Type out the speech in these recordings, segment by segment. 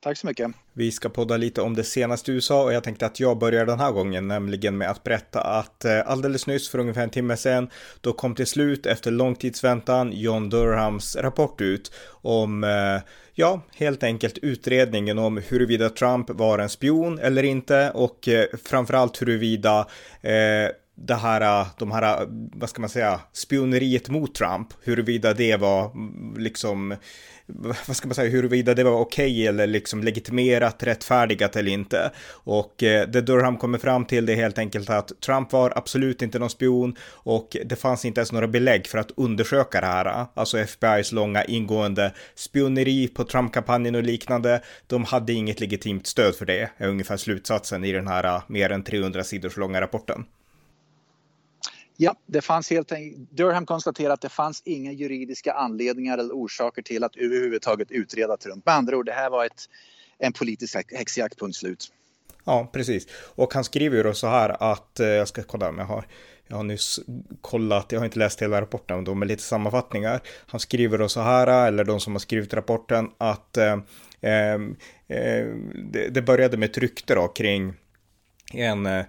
Tack så mycket. Vi ska podda lite om det senaste USA och jag tänkte att jag börjar den här gången, nämligen med att berätta att eh, alldeles nyss för ungefär en timme sedan, då kom till slut efter långtidsväntan John Durhams rapport ut om, eh, ja, helt enkelt utredningen om huruvida Trump var en spion eller inte och eh, framförallt huruvida det här, äh, de här, äh, vad ska man säga, spioneriet mot Trump, huruvida det var mm, liksom vad ska man säga, huruvida det var okej okay eller liksom legitimerat, rättfärdigat eller inte. Och äh, det Durham kommer fram till det är helt enkelt att Trump var absolut inte någon spion och det fanns inte ens några belägg för att undersöka det här. Alltså FBI's långa ingående spioneri på Trump-kampanjen och liknande. De hade inget legitimt stöd för det, är ungefär slutsatsen i den här mer än 300 sidors långa rapporten. Ja, det fanns helt enkelt, Durham konstaterade att det fanns inga juridiska anledningar eller orsaker till att överhuvudtaget utreda Trump. Med andra ord, det här var ett, en politisk häxjakt, punkt slut. Ja, precis. Och han skriver ju då så här att, eh, jag ska kolla om jag har, jag har nyss kollat, jag har inte läst hela rapporten, då med lite sammanfattningar. Han skriver då så här, eller de som har skrivit rapporten, att eh, eh, eh det, det började med ett rykte då kring en eh,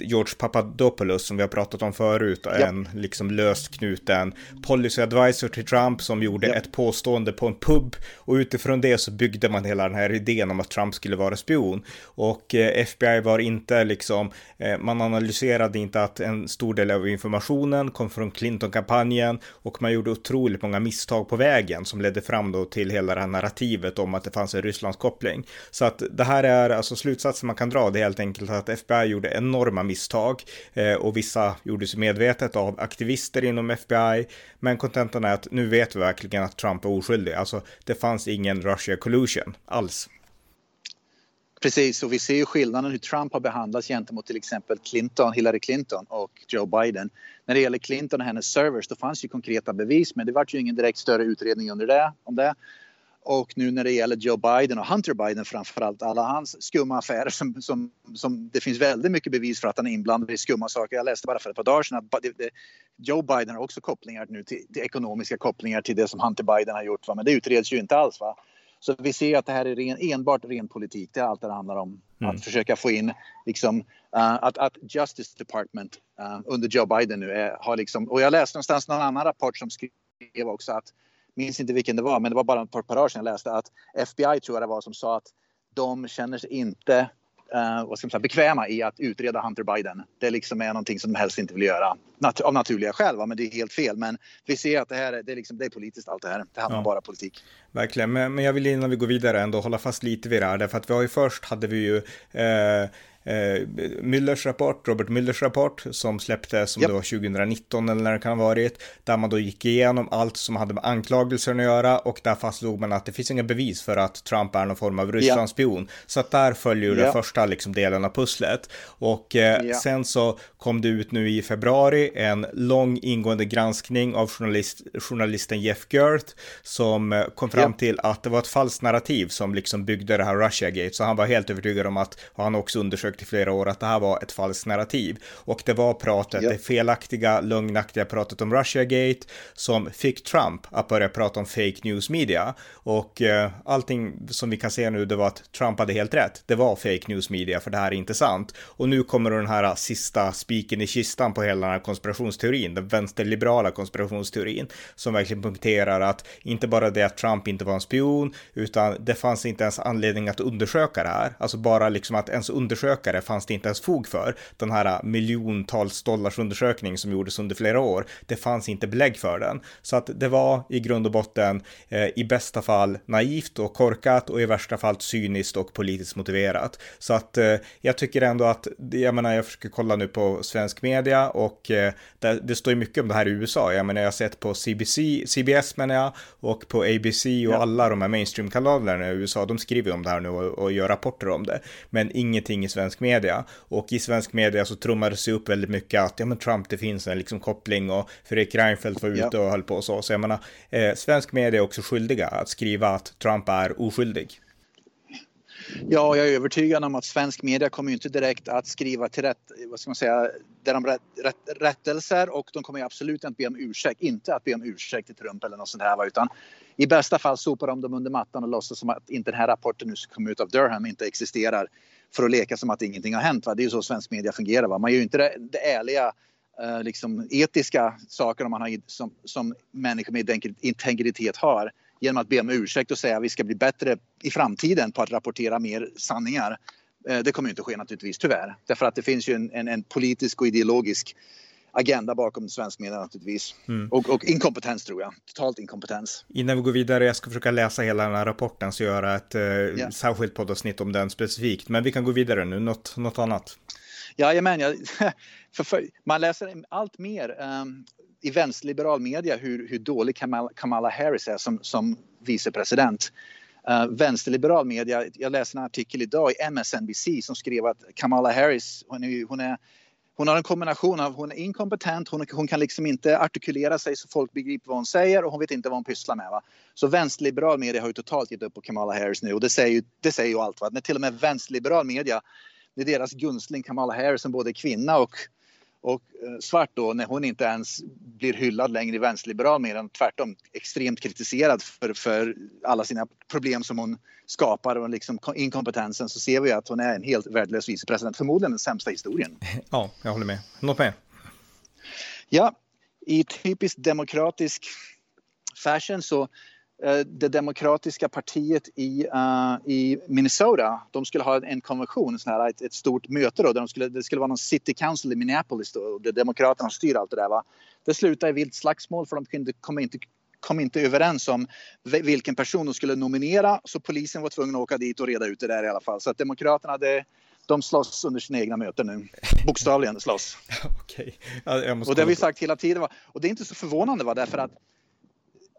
George Papadopoulos som vi har pratat om förut, ja. en liksom löst knuten policy advisor till Trump som gjorde ja. ett påstående på en pub och utifrån det så byggde man hela den här idén om att Trump skulle vara spion och eh, FBI var inte liksom, eh, man analyserade inte att en stor del av informationen kom från Clinton-kampanjen och man gjorde otroligt många misstag på vägen som ledde fram då till hela det här narrativet om att det fanns en Rysslandskoppling. Så att det här är alltså slutsatsen man kan dra, det är helt enkelt att FBI gjorde enorma misstag eh, och vissa gjordes medvetet av aktivister inom FBI. Men kontentan är att nu vet vi verkligen att Trump är oskyldig. Alltså, det fanns ingen Russia collusion alls. Precis, och vi ser ju skillnaden hur Trump har behandlats gentemot till exempel Clinton, Hillary Clinton och Joe Biden. När det gäller Clinton och hennes servers, då fanns ju konkreta bevis, men det var ju ingen direkt större utredning under det, om det. Och nu när det gäller Joe Biden och Hunter Biden framförallt, alla hans skumma affärer som, som, som det finns väldigt mycket bevis för att han är inblandad i skumma saker. Jag läste bara för ett par dagar sedan att Joe Biden har också kopplingar nu till, till, ekonomiska kopplingar till det som Hunter Biden har gjort. Va? Men det utreds ju inte alls. Va? Så vi ser att det här är ren, enbart ren politik. Det är allt det handlar om. Mm. Att försöka få in liksom, uh, att, att Justice Department uh, under Joe Biden nu är, har liksom, och jag läste någonstans någon annan rapport som skrev också att minns inte vilken det var, men det var bara ett par år sedan jag läste att FBI tror jag det var som sa att de känner sig inte uh, vad ska man säga, bekväma i att utreda Hunter Biden. Det liksom är någonting som de helst inte vill göra. Nat av naturliga skäl, va? men det är helt fel. Men vi ser att det här är, det är, liksom, det är politiskt allt det här. Det handlar ja. bara politik. Verkligen, men, men jag vill innan vi går vidare ändå hålla fast lite vid det här. Därför att vi har ju först hade vi ju eh, eh, Müllers rapport, Robert Müllers rapport, som släpptes som yep. då 2019 eller när det kan ha varit, där man då gick igenom allt som hade med anklagelser att göra och där fastslog man att det finns inga bevis för att Trump är någon form av Rysslandsspion. Yep. Så att där följer yep. den första liksom delen av pusslet. Och eh, sen så kom det ut nu i februari en lång ingående granskning av journalist, journalisten Jeff Gert som eh, kom fram till att det var ett falskt narrativ som liksom byggde det här Russia Gate. Så han var helt övertygad om att, och han också undersökt försökt i flera år att det här var ett falskt narrativ. Och det var pratet, ja. det felaktiga, lögnaktiga pratet om Russiagate som fick Trump att börja prata om fake news media. Och eh, allting som vi kan se nu, det var att Trump hade helt rätt. Det var fake news media, för det här är inte sant. Och nu kommer den här sista spiken i kistan på hela den här konspirationsteorin, den vänsterliberala konspirationsteorin, som verkligen punkterar att inte bara det att Trump inte var en spion, utan det fanns inte ens anledning att undersöka det här. Alltså bara liksom att ens undersöka undersökare fanns det inte ens fog för. Den här miljontals dollars undersökning som gjordes under flera år, det fanns inte belägg för den. Så att det var i grund och botten eh, i bästa fall naivt och korkat och i värsta fall cyniskt och politiskt motiverat. Så att eh, jag tycker ändå att, jag menar jag försöker kolla nu på svensk media och eh, det, det, står ju mycket om det här i USA. Jag menar jag har sett på CBC, CBS menar jag och på ABC och ja. alla de här mainstream-kanalerna i USA, de skriver om det här nu och, och gör rapporter om det. Men ingenting i svensk media. Och i svensk media så trummades det upp väldigt mycket att ja men Trump, det finns en liksom koppling och Fredrik Reinfeldt var ute ja. och höll på och så. Så jag menar, eh, svensk media är också skyldiga att skriva att Trump är oskyldig. Ja, jag är övertygad om att svensk media kommer inte direkt att skriva till rätt, vad ska man säga, där de rätt, rätt, rättelser och de kommer absolut inte be om ursäkt, inte att be om ursäkt till Trump eller något sånt här utan i bästa fall sopar de dem under mattan och låtsas som att inte den här rapporten nu som kom ut av Durham inte existerar för att leka som att ingenting har hänt. Va? Det är ju så svensk media fungerar. Va? Man gör ju inte det, det ärliga eh, liksom etiska saker man har, som, som människor med integritet har genom att be om ursäkt och säga att vi ska bli bättre i framtiden på att rapportera mer sanningar. Eh, det kommer inte att ske naturligtvis, tyvärr. Därför att det finns ju en, en, en politisk och ideologisk agenda bakom svensk media naturligtvis. Mm. Och, och, inkompetens tror jag. Totalt inkompetens. Innan vi går vidare, jag ska försöka läsa hela den här rapporten så göra ett eh, yeah. särskilt poddavsnitt om den specifikt. Men vi kan gå vidare nu, något, något annat. Jajamän, jag, för, man läser allt mer um, i vänsterliberal media hur, hur dålig Kamala, Kamala Harris är som, som vicepresident. Uh, vänsterliberal media, jag läste en artikel idag i MSNBC som skrev att Kamala Harris, hon är, hon är hon har en kombination av hon är inkompetent, hon, hon, kan liksom inte artikulera sig så folk begriper vad hon säger och hon vet inte vad hon pysslar med. Va? Så vänsterliberal media har ju totalt gett upp på Kamala Harris nu och det säger ju, det säger ju allt. Va? När till och med vänsterliberal media, det är deras gunstling Kamala Harris som både är kvinna och och eh, svart då, när hon inte ens blir hyllad längre i vänsterliberal mer än tvärtom extremt kritiserad för, för alla sina problem som hon skapar och liksom inkompetensen så ser vi att hon är en helt värdelös vicepresident. Förmodligen den sämsta historien. Ja, jag håller med. Något mer? Ja, i typisk demokratisk fashion så det demokratiska partiet i, uh, i Minnesota, de skulle ha en konvention, sån här, ett, ett, stort möte då, där de skulle, det skulle vara någon city council i Minneapolis då, och där demokraterna styr allt det där. Va? Det slutade i vilt slagsmål för de kunde, kom, inte, kom inte överens om vilken person de skulle nominera så polisen var tvungen att åka dit och reda ut det där i alla fall. Så att demokraterna, det, de slåss under sina egna möten nu. Bokstavligen slåss. Okej. Okay. och det har vi sagt hela tiden. Va? Och det är inte så förvånande va? därför att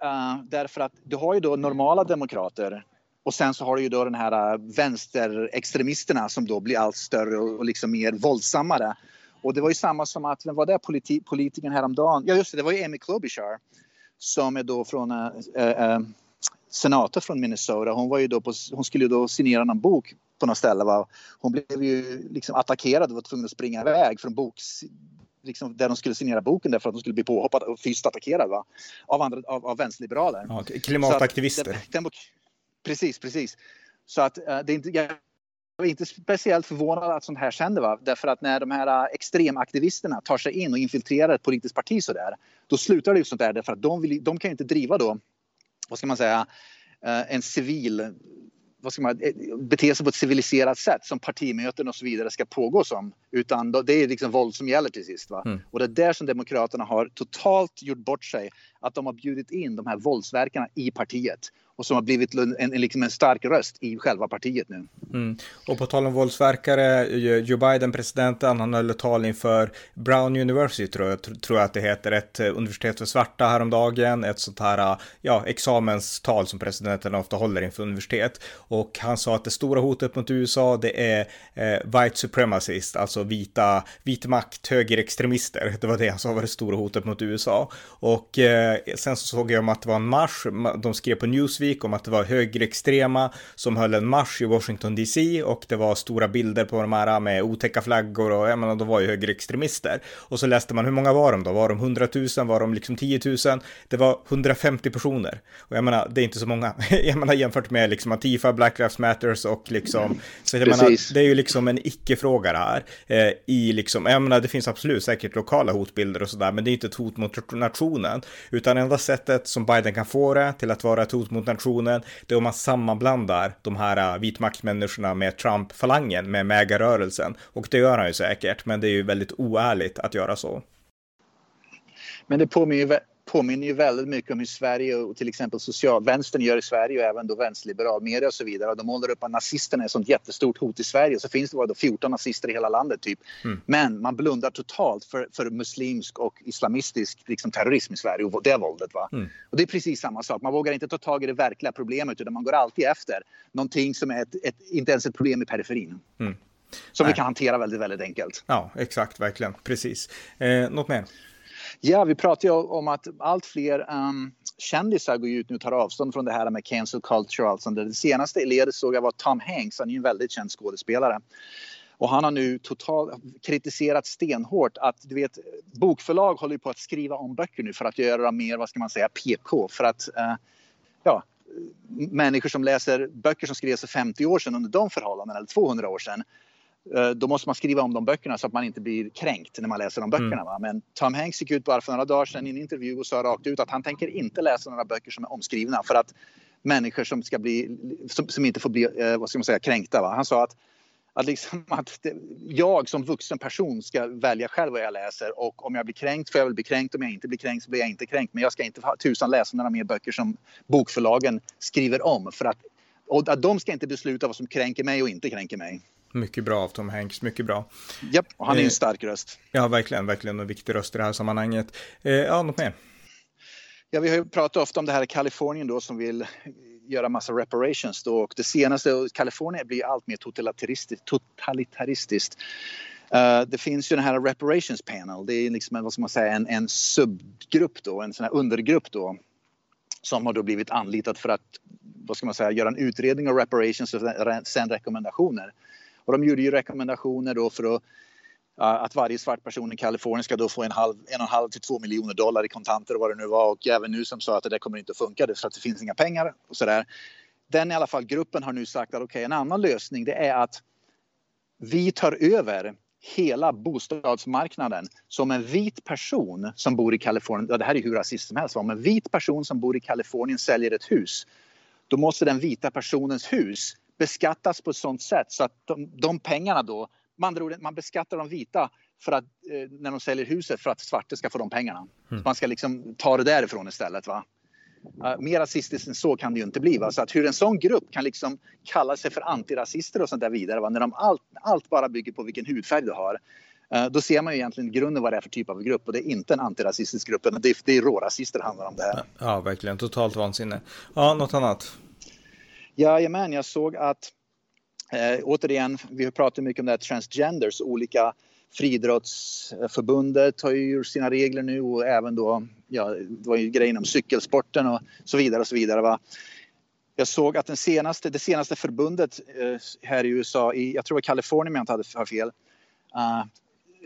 Uh, därför att du har ju då normala demokrater och sen så har du ju då den här eh, vänsterextremisterna som då blir allt större och, liksom mer våldsammare. Och det var ju samma som att, vem var det politi politikern häromdagen? Ja just det, det var ju Amy Klobuchar som är då från äh, äh, senator från Minnesota. Hon, var ju då på, hon skulle ju då signera någon bok på något ställe. Va? Hon blev ju liksom attackerad och var tvungen att springa iväg från boks, liksom, där de skulle signera boken därför att de skulle bli påhoppade och fysiskt attackerade va? Av, andra, av, av vänsterliberaler. Ja, klimataktivister. Att, den, den, precis, precis. Så att uh, det är inte, jag är inte speciellt förvånad att sånt här händer. Va? Därför att när de här uh, extremaktivisterna tar sig in och infiltrerar ett politiskt parti så där, då slutar det ju sånt där därför att de, vill, de kan ju inte driva då, vad ska man säga, uh, en civil vad ska man, eh, bete sig på ett civiliserat sätt som partimöten och så vidare ska pågå som. Utan det är liksom våld som gäller till sist. Va? Mm. Och det är där som Demokraterna har totalt gjort bort sig. Att de har bjudit in de här våldsverkarna i partiet och som har blivit en, en, liksom en stark röst i själva partiet nu. Mm. Och på tal om våldsverkare, Joe Biden, presidenten, han höll ett tal inför Brown University, tror jag, tror jag att det heter, ett eh, universitet för svarta häromdagen, ett sånt här, eh, ja, examenstal som presidenten ofta håller inför universitet. Och han sa att det stora hotet mot USA, det är eh, white supremacist, alltså vita, vit makt, högerextremister. Det var det han sa var det stora hotet mot USA. Och eh, sen så såg jag om att det var en marsch, de skrev på Newsweek Newsweek om att det var högerextrema som höll en marsch i Washington DC och det var stora bilder på de här med otäcka flaggor och jag menar, de var ju högerextremister. Och så läste man hur många var de då? Var de 100 000? Var de liksom 10 000? Det var 150 personer. Och jag menar, det är inte så många. jag menar jämfört med liksom Antifa, Black Lives Matters och liksom, så jag menar, det är ju liksom en icke-fråga det här. Eh, I liksom, jag menar, det finns absolut säkert lokala hotbilder och sådär, men det är inte ett hot mot nationen, utan enda sättet som Biden kan få det till att vara ett hot mot sanktionen, det är om man sammanblandar de här äh, vitmaktmänniskorna med Trump-falangen, med MAGA-rörelsen. Och det gör han ju säkert, men det är ju väldigt oärligt att göra så. Men det påminner påminner ju väldigt mycket om hur Sverige och till exempel socialvänstern gör i Sverige och även då vänsterliberal media och så vidare. De målar upp att nazisterna är ett sånt jättestort hot i Sverige. Så finns det bara då 14 nazister i hela landet typ. Mm. Men man blundar totalt för, för muslimsk och islamistisk liksom, terrorism i Sverige och det våldet. Va? Mm. Och det är precis samma sak. Man vågar inte ta tag i det verkliga problemet utan man går alltid efter någonting som är ett, ett, inte ens ett problem i periferin. Mm. Som Nej. vi kan hantera väldigt, väldigt enkelt. Ja, exakt, verkligen. Precis. Eh, något mer? Ja, vi pratar ju om att allt fler um, kändisar går ut nu och tar avstånd från det här med cancel culture. Alltså. Det senaste i ledet såg jag var Tom Hanks, han är ju en väldigt känd skådespelare. Och han har nu totalt kritiserat stenhårt att du vet, bokförlag håller på att skriva om böcker nu för att göra dem mer, vad ska man säga, PK. För att, uh, ja, människor som läser böcker som skrevs för 50 år sedan under de förhållandena, eller 200 år sedan, då måste man skriva om de böckerna så att man inte blir kränkt när man läser de böckerna. Mm. Men Tom Hanks gick ut bara för några dagar sedan i en intervju och sa rakt ut att han tänker inte läsa några böcker som är omskrivna för att människor som, ska bli, som, som inte får bli eh, vad ska man säga, kränkta. Va? Han sa att, att, liksom, att det, jag som vuxen person ska välja själv vad jag läser och om jag blir kränkt får jag väl bli kränkt. Om jag inte blir kränkt så blir jag inte kränkt. Men jag ska inte ha tusan läsa några mer böcker som bokförlagen skriver om för att och att de ska inte besluta vad som kränker mig och inte kränker mig. Mycket bra av Tom Hanks, mycket bra. Japp, och han är en eh, stark röst. Ja, verkligen, verkligen en viktig röst i det här sammanhanget. Eh, ja, något mer? Ja, vi har ju pratat ofta om det här i Kalifornien då som vill göra massa reparations då och det senaste, Kalifornien blir allt mer totalitaristiskt. totalitaristiskt. Uh, det finns ju den här reparations panel, det är liksom vad ska man säga, en, en subgrupp då, en sån här undergrupp då som har då blivit anlitad för att vad ska man säga, göra en utredning av reparations och sen rekommendationer. Och de gjorde ju rekommendationer då för att att varje svart person i Kalifornien ska då få en, halv, en och en halv till två miljoner dollar i kontanter och vad det nu var. Och även nu som sa att det där kommer inte att funka för att det finns inga pengar och sådär. Den i alla fall gruppen har nu sagt att okej okay, en annan lösning det är att vi tar över hela bostadsmarknaden som en vit person som bor i Kalifornien, ja, det här är hur rasistiskt som helst, om en vit person som bor i Kalifornien säljer ett hus, då måste den vita personens hus beskattas på ett sådant sätt så att de, de pengarna då, med andra ord, man beskattar de vita för att, eh, när de säljer huset för att svarta ska få de pengarna. Mm. man ska liksom ta det därifrån istället. Va? Uh, mer rasistiskt än så kan det ju inte bli. Va? Så att hur en sån grupp kan liksom kalla sig för antirasister och sånt där vidare, va? när de allt, allt bara bygger på vilken hudfärg du har. Uh, då ser man ju egentligen grunden vad det är för typ av grupp och det är inte en antirasistisk grupp, det är, det är rårasister handlar om det här. Ja, verkligen. Totalt vansinne. Ja, något annat? Jajamän, jag såg att eh, återigen, vi har pratat mycket om det här transgenders, olika Friidrottsförbundet har ju gjort sina regler nu och även då, ja, det var ju grejen om cykelsporten och så vidare och så vidare. Va? Jag såg att den senaste, det senaste förbundet eh, här i USA, i, jag tror det var Kalifornien om jag inte hade har fel, uh,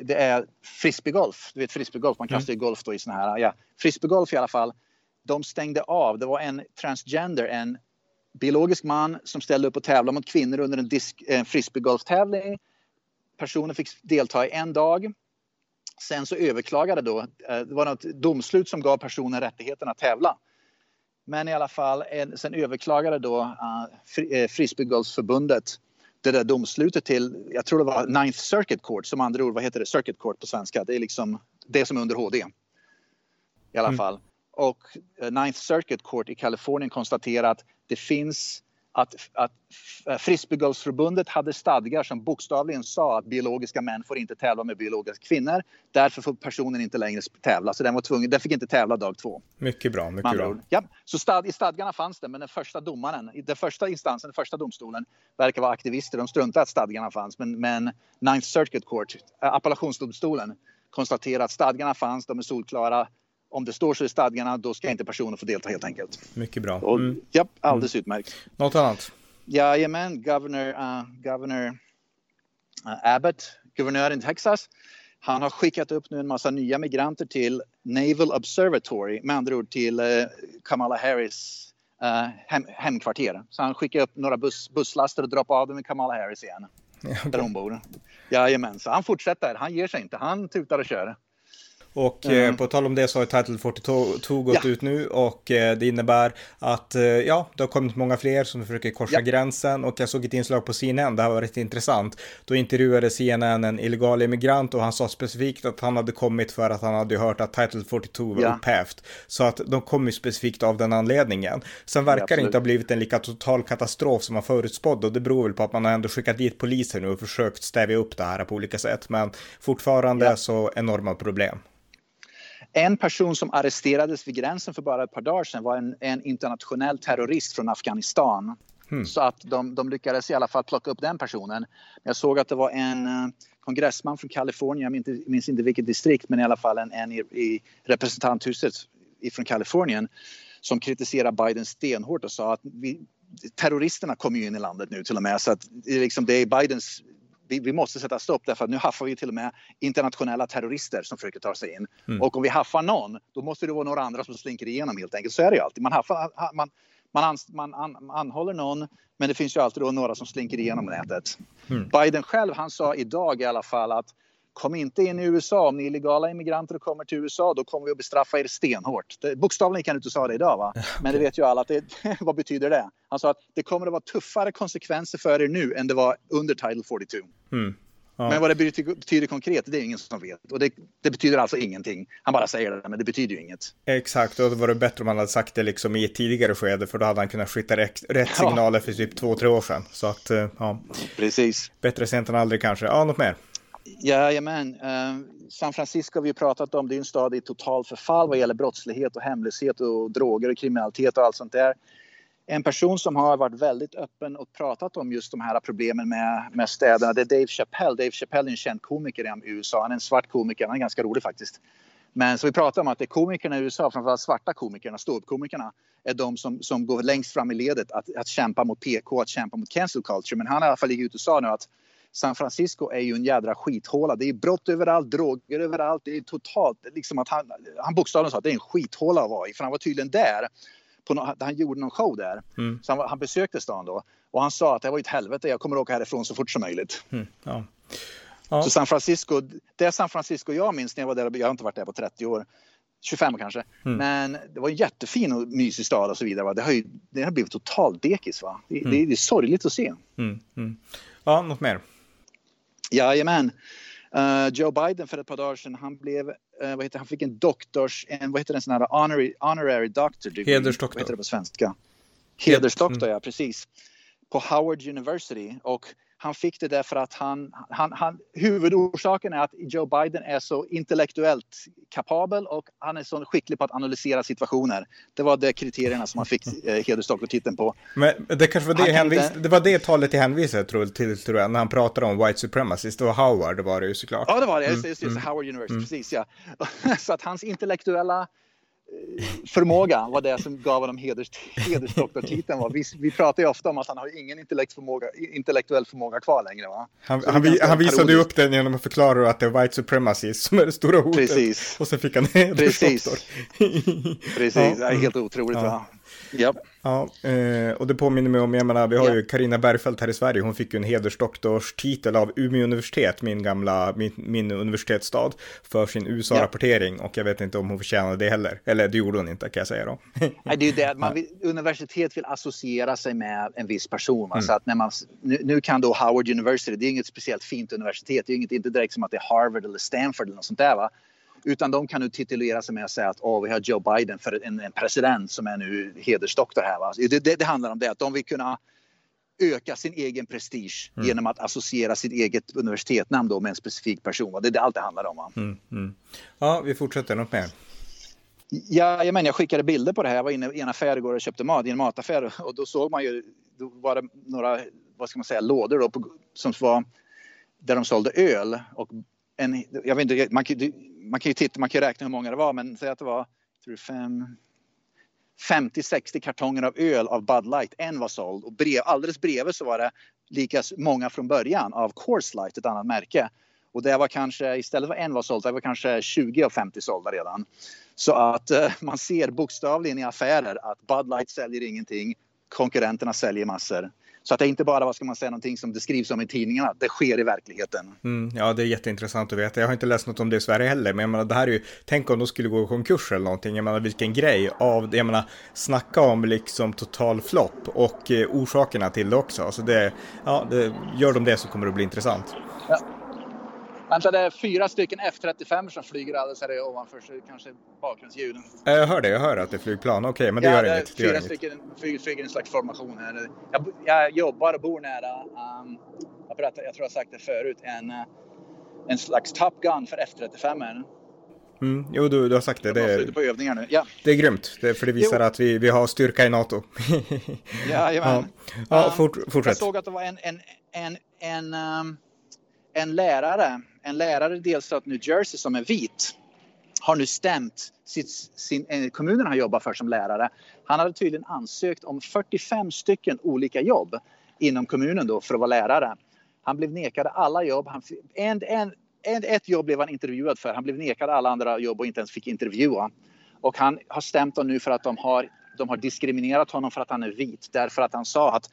det är frisbeegolf. Du vet frisbeegolf, man kastar ju golf då i såna här, ja, frisbeegolf i alla fall. De stängde av, det var en transgender, en biologisk man som ställde upp och tävlade mot kvinnor under en disk, eh, frisbeegolftävling. Personen fick delta i en dag. Sen så överklagade då, eh, det var något domslut som gav personen rättigheten att tävla. Men i alla fall, sen överklagade då uh, Frisbeegolfsförbundet det där domslutet till, jag tror det var Ninth Circuit Court, som andra ord, vad heter det, Circuit Court på svenska? Det är liksom det som är under HD. I alla mm. fall. Och Ninth Circuit Court i Kalifornien konstaterar att det finns att, att Frisbeegolfsförbundet hade stadgar som bokstavligen sa att biologiska män får inte tävla med biologiska kvinnor. Därför får personen inte längre tävla. Så den var tvungen, den fick inte tävla dag två. Mycket bra, mycket bra. Ja, så stad, i stadgarna fanns det, men den första domaren, den första instansen, den första domstolen verkar vara aktivister. De struntade att stadgarna fanns, men, men Ninth Circuit Court, appellationsdomstolen, konstaterar att stadgarna fanns, de är solklara om det står så i stadgarna, då ska inte personen få delta helt enkelt. Mycket bra. Och, mm. Ja, alldeles mm. utmärkt. Något annat? Jajamän, governor, uh, governor uh, Abbott, guvernören i Texas, han har skickat upp nu en massa nya migranter till Naval Observatory, med andra ord till uh, Kamala Harris uh, hem, hemkvarter. Så han skickar upp några buss, busslaster och droppar av dem i Kamala Harris igen. Ja, okay. Där hon bor. Jajamän, så han fortsätter. Han ger sig inte. Han tutar och kör. Och mm. på tal om det så har Title 42 gått ja. ut nu och det innebär att ja, det har kommit många fler som försöker korsa ja. gränsen och jag såg ett inslag på CNN, det har varit intressant. Då intervjuade CNN en illegal immigrant och han sa specifikt att han hade kommit för att han hade hört att Title 42 var ja. upphävt. Så att de kom ju specifikt av den anledningen. Sen verkar det inte ha blivit en lika total katastrof som man förutspådde och det beror väl på att man har ändå skickat dit poliser nu och försökt stävja upp det här på olika sätt. Men fortfarande så enorma problem. En person som arresterades vid gränsen för bara ett par dagar sedan var en, en internationell terrorist från Afghanistan. Hmm. Så att de, de, lyckades i alla fall plocka upp den personen. Jag såg att det var en uh, kongressman från Kalifornien, jag minns inte, minns inte vilket distrikt, men i alla fall en, en i, i representanthuset från Kalifornien som kritiserade Biden stenhårt och sa att vi, terroristerna kommer ju in i landet nu till och med så att liksom, det är Bidens vi, vi, måste sätta stopp därför att nu haffar vi till och med internationella terrorister som försöker ta sig in. Mm. Och om vi haffar någon, då måste det vara några andra som slinker igenom helt enkelt. Så är det ju alltid. Man, haffar, man, man, an, man an, anhåller någon, men det finns ju alltid några som slinker igenom nätet. Mm. Biden själv, han sa idag i alla fall att kom inte in i USA. Om ni är illegala immigranter och kommer till USA då kommer vi att bestraffa er stenhårt. Det, bokstavligen kan du inte säga det idag va? Men det vet ju alla att det, vad betyder det? Han sa att det kommer att vara tuffare konsekvenser för er nu än det var under Title 42. Mm. Ja. Men vad det betyder, konkret, det är ingen som vet. Och det, det, betyder alltså ingenting. Han bara säger det, men det betyder ju inget. Exakt, och det var det bättre om han hade sagt det liksom i ett tidigare skede, för då hade han kunnat skicka rätt, rätt signaler ja. för typ två, tre år sedan. Så att, eh, ja. Precis. Bättre sent än aldrig kanske. Ja, något mer? Jajamän. Eh, San Francisco har vi pratat om. Det är en stad i total förfall vad gäller brottslighet och hemlöshet och droger och kriminalitet och allt sånt där. En person som har varit väldigt öppen och pratat om just de här problemen med, med städerna det är Dave Chappelle. Dave Chappelle är en känd komiker i USA. Han är en svart komiker. Han är ganska rolig faktiskt. Men så vi pratar om att det är komikerna i USA, framförallt svarta komikerna, ståuppkomikerna, är de som, som går längst fram i ledet att, att kämpa mot PK, att kämpa mot cancel culture. Men han har i alla fall ut och sa nu att San Francisco är ju en jädra skithåla. Det är brott överallt, droger överallt. Det är totalt liksom att han, han bokstavligen sa att det är en skithåla att vara i. För han var tydligen där. På no, han gjorde någon show där. Mm. Så han, han, besökte stan då. Och han sa att det var ett helvete. Jag kommer åka härifrån så fort som möjligt. Mm. Ja. Ja. Så San Francisco, det San Francisco jag minns när jag var där, jag har inte varit där på 30 år. 25 kanske. Mm. Men det var en jättefin och mysig stad och så vidare. Va? Det, har ju, det har blivit totalt dekis. Va? Det, mm. det, det är sorgligt att se. Mm. mm. Ja, något mer? Jajamän. Uh, Joe Biden för ett par dagar sedan, han blev, uh, vad heter, han fick en doktors, en, vad heter den sån här honorary, honorary doctor degree. Hedersdoktor. Vad heter det på svenska? Hedersdoktor, mm. ja precis. På Howard University och han fick det därför att han, han, han, huvudorsaken är att Joe Biden är så intellektuellt kapabel och han är så skicklig på att analysera situationer. Det var de kriterierna som han fick eh, hedersdoktortiteln på. Men det kanske var det, hänvis, inte... det var det talet i hänvisade tror, till, tror jag, när han pratade om white supremacist. Det var Howard, det var det ju såklart. Ja, det var det. Just, just, just, mm. Howard University, mm. precis ja. så att hans intellektuella förmåga var det som gav honom heders, hedersdoktortiteln. Vi, vi pratar ju ofta om att han har ingen förmåga, intellektuell förmåga kvar längre. Va? Han, han, han visade upp den genom att förklara att det är white supremacy som är det stora hotet. Precis. Och så fick han hedersdoktor. Precis, Precis. Ja. det är helt otroligt. Ja. Ja. ja eh, och det påminner mig om, jag menar, vi har ja. ju Karina Bergfeldt här i Sverige, hon fick ju en hedersdoktorstitel av Umeå universitet, min gamla, min, min universitetsstad, för sin USA-rapportering ja. och jag vet inte om hon förtjänade det heller. Eller det gjorde hon inte kan jag säga då. Nej, det är ju det, man vill, universitet vill associera sig med en viss person. Mm. Så att när man, nu, nu, kan då Howard University, det är inget speciellt fint universitet, det är inget, inte direkt som att det är Harvard eller Stanford eller något sånt där va. Utan de kan nu titulera sig med att säga att oh, vi har Joe Biden för en, en president som är nu hedersdoktor här. Det, det, det, handlar om det, att de vill kunna öka sin egen prestige mm. genom att associera sitt eget universitetnamn då med en specifik person. Va? Det är det allt det handlar om. Mm, mm. Ja, vi fortsätter. Något mer? Ja, men jag skickade bilder på det här. Jag var inne i en affär igår och köpte mat i en mataffär och då såg man ju, då var det några, vad ska man säga, lådor då på, som var där de sålde öl och en, jag vet inte, man, man kan ju titta, man kan räkna hur många det var, men säg att det var 50-60 kartonger av öl av Bud Light. En var såld och brev, alldeles bredvid så var det lika många från början av Coors Light, ett annat märke. Och det var kanske, istället för en var såld, det var kanske 20 av 50 sålda redan. Så att eh, man ser bokstavligen i affärer att Bud Light säljer ingenting, konkurrenterna säljer massor. Så att det är inte bara, vad ska man säga, någonting som det skrivs om i tidningarna. Det sker i verkligheten. Mm, ja, det är jätteintressant att veta. Jag har inte läst något om det i Sverige heller, men jag menar, det här är ju, tänk om de skulle gå i konkurs eller någonting. Jag menar, vilken grej av, jag menar, snacka om liksom total flopp och eh, orsakerna till det också. Alltså det, ja, det, gör de det så kommer det att bli intressant. Ja. Vänta, det är fyra stycken F35 som flyger alldeles här ovanför, så kanske bakgrundsljud. Jag hör det, jag hör att det är flygplan. Okej, okay, men det ja, gör det inget. Det fyra stycken flyger, flyger en slags formation här. Jag, jag jobbar och bor nära, um, jag, berättar, jag tror jag sagt det förut, en, uh, en slags Top Gun för F35. Mm, jo, du, du har sagt det. Det är, på övningar nu. Ja. det är grymt, det, för det visar jo. att vi, vi har styrka i NATO. Jajamän. Ja, ja um, fort, fortsätt. Jag såg att det var en, en, en, en, um, en lärare en lärare i delstaten New Jersey som är vit har nu stämt sitt, sin, eh, kommunen han jobbar för som lärare. Han hade tydligen ansökt om 45 stycken olika jobb inom kommunen då för att vara lärare. Han blev nekad alla jobb. Han, en, en, ett jobb blev han intervjuad för. Han blev nekad alla andra jobb och inte ens fick intervjua. Och han har stämt dem nu för att de har, de har diskriminerat honom för att han är vit. Därför att han sa att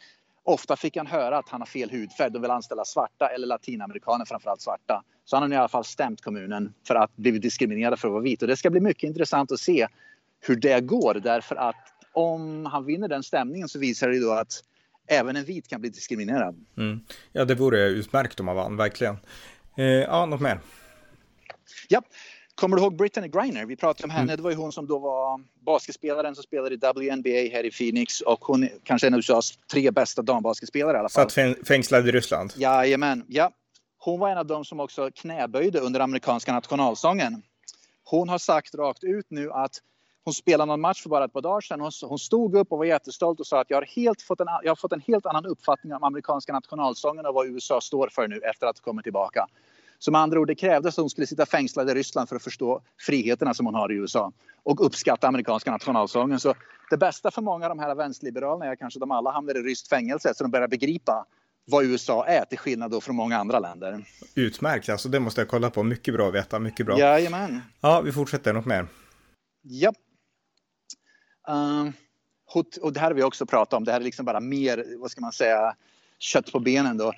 Ofta fick han höra att han har fel hudfärg. De vill anställa svarta eller latinamerikaner, framförallt svarta. Så han har i alla fall stämt kommunen för att bli diskriminerad för att vara vit. Och det ska bli mycket intressant att se hur det går därför att om han vinner den stämningen så visar det då att även en vit kan bli diskriminerad. Mm. Ja, det vore utmärkt om han vann, verkligen. Eh, ja, något mer? Ja, Kommer du ihåg Brittany Griner? Vi pratade om henne. Mm. Det var ju hon som då var basketspelaren som spelade i WNBA här i Phoenix och hon är kanske en av USAs tre bästa dambasketspelare i alla fall. Satt fängslad i Ryssland? Jajamän, ja. Hon var en av dem som också knäböjde under amerikanska nationalsången. Hon har sagt rakt ut nu att hon spelade någon match för bara ett par dagar sedan. Hon, hon stod upp och var jättestolt och sa att jag har, helt fått en, jag har fått en helt annan uppfattning om amerikanska nationalsången och vad USA står för nu efter att ha kommit tillbaka. Så med andra ord, det krävdes att hon skulle sitta fängslad i Ryssland för att förstå friheterna som hon har i USA och uppskatta amerikanska nationalsången. Så det bästa för många av de här vänsterliberalerna är kanske att de alla hamnar i ryskt fängelse så de börjar begripa vad USA är till skillnad då från många andra länder. Utmärkt, alltså det måste jag kolla på. Mycket bra att veta, mycket bra. Jajamän. Ja, vi fortsätter. Något mer? Ja. Uh, och det här har vi också pratat om. Det här är liksom bara mer, vad ska man säga, kött på benen då.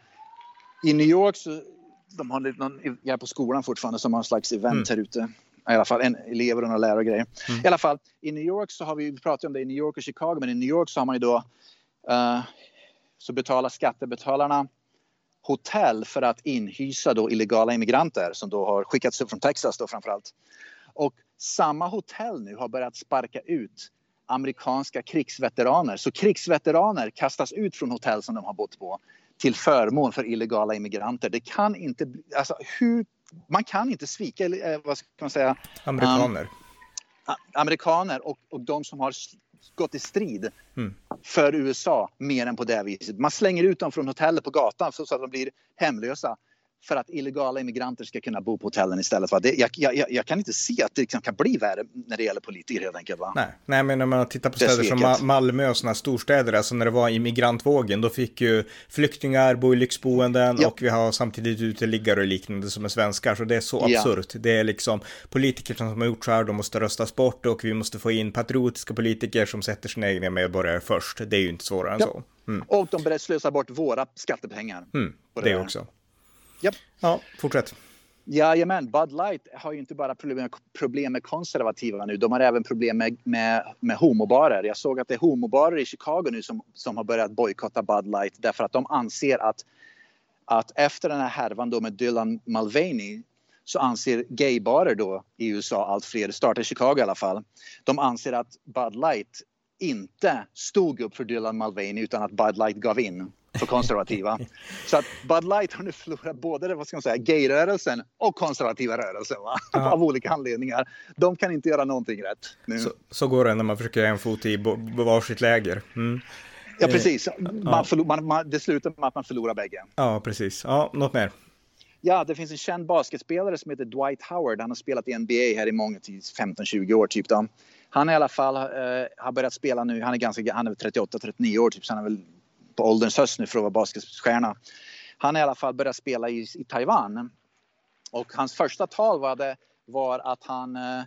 I New York så de har någon, jag är på skolan fortfarande som har en slags event mm. här ute. I alla fall en elever och några lärare och grejer. Mm. I alla fall i New York så har vi, vi pratat om det i New York och Chicago, men i New York så har man ju då uh, så betalar skattebetalarna hotell för att inhysa då illegala immigranter som då har skickats upp från Texas då framförallt. Och samma hotell nu har börjat sparka ut amerikanska krigsveteraner. Så krigsveteraner kastas ut från hotell som de har bott på till förmån för illegala immigranter. Det kan inte, alltså hur, man kan inte svika, eh, vad ska man säga? Amerikaner. Um, amerikaner och, och de som har gått i strid mm. för USA mer än på det viset. Man slänger ut dem från hotellet på gatan så att de blir hemlösa för att illegala immigranter ska kunna bo på hotellen istället. Va? Det, jag, jag, jag, kan inte se att det liksom kan bli värre när det gäller politiker helt enkelt. Va? Nej, nej, men när man tittar på städer som Malmö och sådana storstäder, alltså när det var immigrantvågen, då fick ju flyktingar bo i lyxboenden ja. och vi har samtidigt uteliggare och liknande som är svenskar, så det är så absurt. Ja. Det är liksom politiker som har gjort så här, de måste röstas bort och vi måste få in patriotiska politiker som sätter sina egna medborgare först. Det är ju inte svårare än ja. så. Mm. Och de börjar slösa bort våra skattepengar. Mm, det, det också. Yep. Ja, fortsätt. Jajamän, Bud Light har ju inte bara problem, problem med konservativa nu, de har även problem med, med, med homobarer. Jag såg att det är homobarer i Chicago nu som, som har börjat bojkotta Bud Light därför att de anser att, att efter den här härvan då med Dylan Mulvaney så anser gaybarer då i USA, allt fler, startar i Chicago i alla fall, de anser att Bud Light inte stod upp för Dylan Mulvaney utan att Bud Light gav in för konservativa. Så att Bud Light har nu förlorat både vad ska man säga, gayrörelsen och konservativa rörelsen? Ja. av olika anledningar. De kan inte göra någonting rätt nu. Så, så går det när man försöker en fot i varsitt läger. Mm. Ja, precis. Man ja. Man, man, det slutar med att man förlorar bägge. Ja, precis. Ja, något mer? Ja, det finns en känd basketspelare som heter Dwight Howard. Han har spelat i NBA här i många tid, 15-20 år typ. Då. Han i alla fall eh, har börjat spela nu. Han är ganska, han är 38-39 år typ, så han är väl på ålderns höst nu för att vara basketstjärna. Han har i alla fall börjat spela i, i Taiwan. Och hans första tal var, det, var att han eh,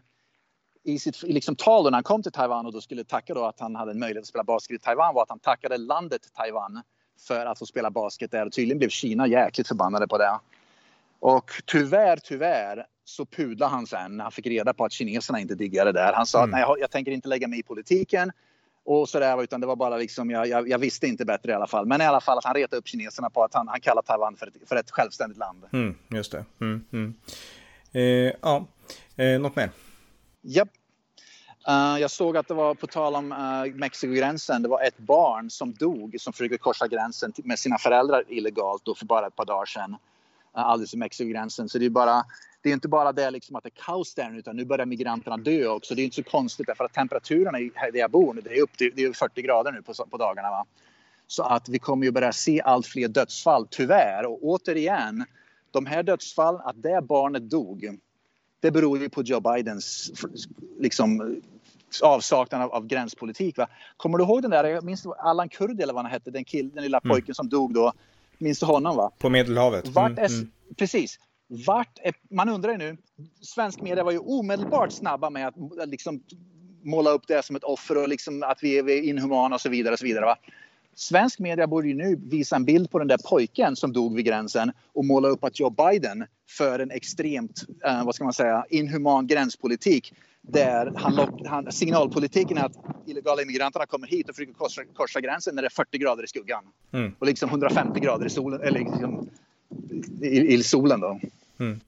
i sitt liksom, tal när han kom till Taiwan och då skulle tacka då att han hade en möjlighet att spela basket i Taiwan var att han tackade landet Taiwan för att få spela basket där. Och tydligen blev Kina jäkligt förbannade på det. Och tyvärr, tyvärr så pudlade han sen när han fick reda på att kineserna inte diggade det där. Han sa mm. att nej, jag, jag tänker inte lägga mig i politiken och sådär, utan det var bara liksom, jag, jag, jag, visste inte bättre i alla fall. Men i alla fall att han retade upp kineserna på att han, han kallar Taiwan för ett, för ett självständigt land. Mm, just det. Mm, mm. Eh, ja, eh, något mer? Japp. Uh, jag såg att det var, på tal om uh, Mexikogränsen, det var ett barn som dog som försökte korsa gränsen med sina föräldrar illegalt då för bara ett par dagar sedan. Uh, alldeles vid Mexikogränsen. Så det är bara det är inte bara det liksom att det är kaos där utan nu börjar migranterna dö också. Det är inte så konstigt därför att temperaturen där jag bor nu, det är upp till det är 40 grader nu på, på dagarna. Va? Så att vi kommer ju börja se allt fler dödsfall, tyvärr. Och återigen, de här dödsfall, att det barnet dog, det beror ju på Joe Bidens liksom, avsaknad av, av gränspolitik. Va? Kommer du ihåg den där, jag minns Allan Kurdi eller vad han hette, den, kill, den lilla mm. pojken mm. som dog då. Minns du honom? va? På Medelhavet. Är, mm. Precis. Vart är, man undrar ju nu, svensk media var ju omedelbart snabba med att liksom måla upp det som ett offer och liksom att vi är inhumana och så vidare. Och så vidare va? Svensk media borde ju nu visa en bild på den där pojken som dog vid gränsen och måla upp att Joe Biden för en extremt, eh, vad ska man säga, inhuman gränspolitik där han, han, signalpolitiken är att illegala immigranterna kommer hit och försöker korsa, korsa gränsen när det är 40 grader i skuggan. Mm. Och liksom 150 grader i solen, eller liksom i, i solen då. Mm.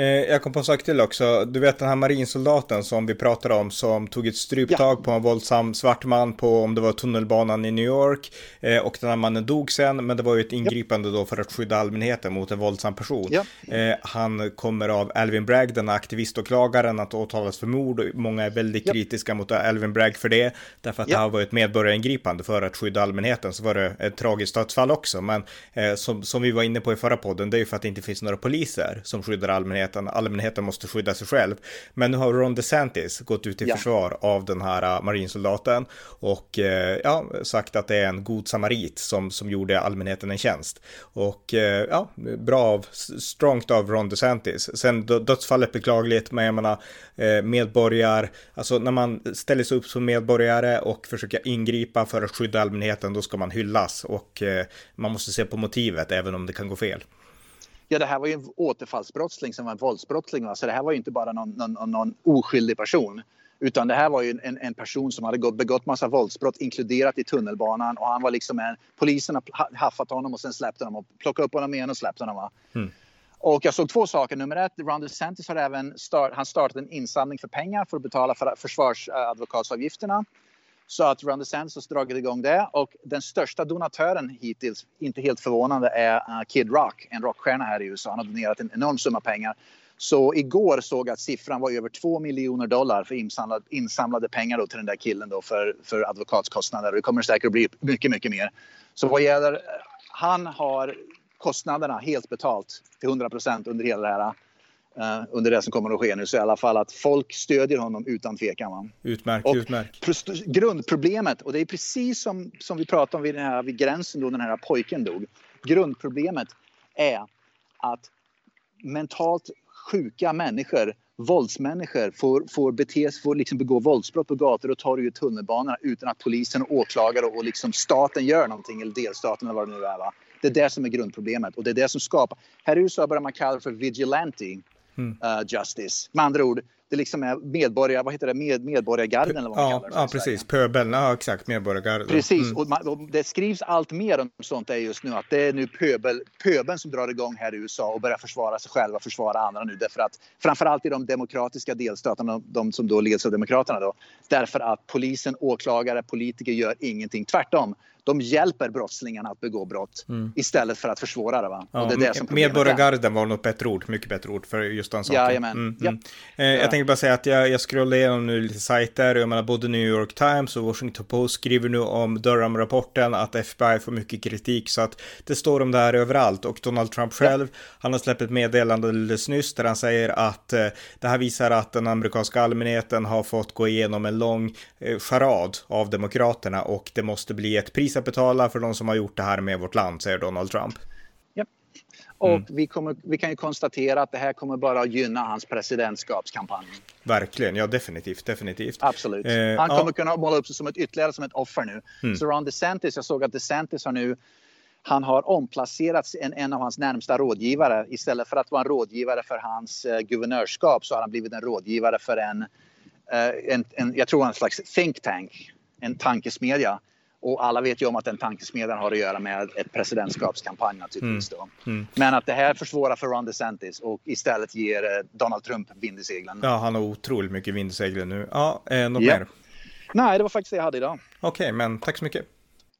Eh, jag kom på en sak till också. Du vet den här marinsoldaten som vi pratade om som tog ett stryptag ja. på en våldsam svart man på om det var tunnelbanan i New York. Eh, och den här mannen dog sen, men det var ju ett ingripande ja. då för att skydda allmänheten mot en våldsam person. Ja. Eh, han kommer av Alvin Bragg, den här aktiviståklagaren, att åtalas för mord. Många är väldigt kritiska mot Alvin Bragg för det, därför att det här var ett medborgaringripande för att skydda allmänheten. Så var det ett tragiskt dödsfall också, men som, som vi var inne på i förra podden, det är ju för att det inte finns några poliser som skyddar allmänheten allmänheten. Allmänheten måste skydda sig själv. Men nu har Ron DeSantis gått ut i ja. försvar av den här äh, marinsoldaten och äh, ja, sagt att det är en god samarit som, som gjorde allmänheten en tjänst. Och äh, ja, bra av, strongt av Ron DeSantis. Sen dödsfallet beklagligt, men jag menar medborgare, alltså när man ställer sig upp som medborgare och försöker ingripa för att skydda allmänheten, då ska man hyllas och man måste se på motivet även om det kan gå fel. Ja, det här var ju en återfallsbrottsling som var en våldsbrottsling. Va? Så det här var ju inte bara någon, någon, någon oskyldig person. Utan det här var ju en, en person som hade begått massa våldsbrott inkluderat i tunnelbanan och han var liksom en, polisen har haffat honom och sen släppte honom och plockade upp honom igen och släppte honom. Mm. Och jag såg två saker. Nummer ett, Ron DeSantis har även start, han startat en insamling för pengar för att betala för försvarsadvokatsavgifterna. Så att Ron DeSantis har dragit igång det och den största donatören hittills, inte helt förvånande, är eh, Kid Rock, en rockstjärna här i USA. Han har donerat en enorm summa pengar. Så igår såg jag att siffran var över 2 miljoner dollar för insamlade, insamlade pengar då till den där killen då för, för advokatskostnader. Det kommer säkert att bli mycket, mycket mer. Så vad gäller, eh, han har kostnaderna helt betalt till 100 procent under hela det här eh, Uh, under det som kommer att ske nu så i alla fall att folk stödjer honom utan tvekan. Va? Utmärkt, och utmärkt. Grundproblemet, och det är precis som, som vi pratade om vid, den här, vid gränsen då den här pojken dog. Grundproblemet är att mentalt sjuka människor, våldsmänniskor får, får, bete, får liksom begå våldsbrott på gator och torg och tunnelbanorna utan att polisen och åklagare och liksom staten gör någonting, eller delstaten eller vad det nu är. Va? Det är det som är grundproblemet och det är det som skapar... Här i USA börjar man kalla det för vigilante mm. uh, justice. Med andra ord, det liksom är medborgare, vad heter det, Med, medborgargarden eller vad man ja, kallar det. Ja, precis, pöbeln, ja exakt, medborgargarden. Precis, mm. och, man, och, det skrivs allt mer om sånt där just nu, att det är nu pöbel, pöbeln som drar igång här i USA och börjar försvara sig själva, försvara andra nu, därför att framförallt i de demokratiska delstaterna, de, de som då leds av demokraterna då, därför att polisen, åklagare, politiker gör ingenting, tvärtom de hjälper brottslingarna att begå brott mm. istället för att försvåra det. Va? Ja, och det är det som medborgargarden var något bättre ord, mycket bättre ord för just den saken. Mm, ja. Mm. Eh, jag tänkte bara säga att jag, jag scrollar igenom nu lite sajter, jag menar både New York Times och Washington Post skriver nu om Durham-rapporten att FBI får mycket kritik så att det står om det här överallt och Donald Trump själv, ja. han har släppt ett meddelande alldeles nyss där han säger att eh, det här visar att den amerikanska allmänheten har fått gå igenom en lång eh, charad av demokraterna och det måste bli ett pris att betala för de som har gjort det här med vårt land, säger Donald Trump. Ja. Och mm. vi, kommer, vi kan ju konstatera att det här kommer bara att gynna hans presidentskapskampanj. Verkligen, ja definitivt, definitivt. Absolut. Eh, Han kommer ja. kunna måla upp sig som ett ytterligare som ett offer nu. Mm. Så Ron DeSantis, jag såg att DeSantis har nu han har omplacerats en, en av hans närmsta rådgivare. Istället för att vara en rådgivare för hans eh, guvernörskap så har han blivit en rådgivare för en, eh, en, en jag tror en slags think tank, en tankesmedja. Och alla vet ju om att den tankesmedjan har att göra med ett presidentskapskampanj naturligtvis. Mm. Mm. Men att det här försvårar för Ron DeSantis och istället ger eh, Donald Trump vind i seglen. Ja, han har otroligt mycket vind i seglen nu. Ja, eh, något ja. mer? Nej, det var faktiskt det jag hade idag. Okej, okay, men tack så mycket.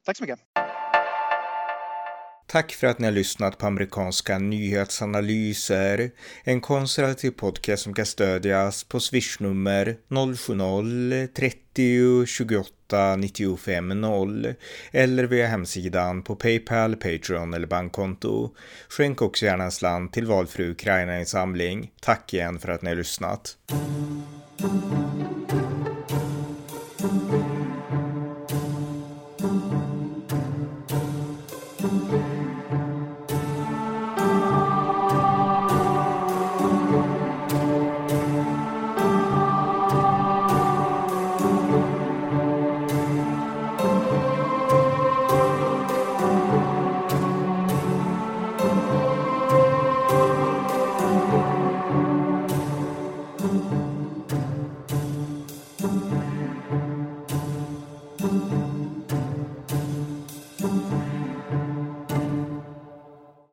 Tack så mycket. Tack för att ni har lyssnat på amerikanska nyhetsanalyser. En konservativ podcast som kan stödjas på swishnummer 070-30 28 95 0 eller via hemsidan på Paypal, Patreon eller bankkonto. Skänk också gärna en slant till valfri Ukraina-insamling. Tack igen för att ni har lyssnat.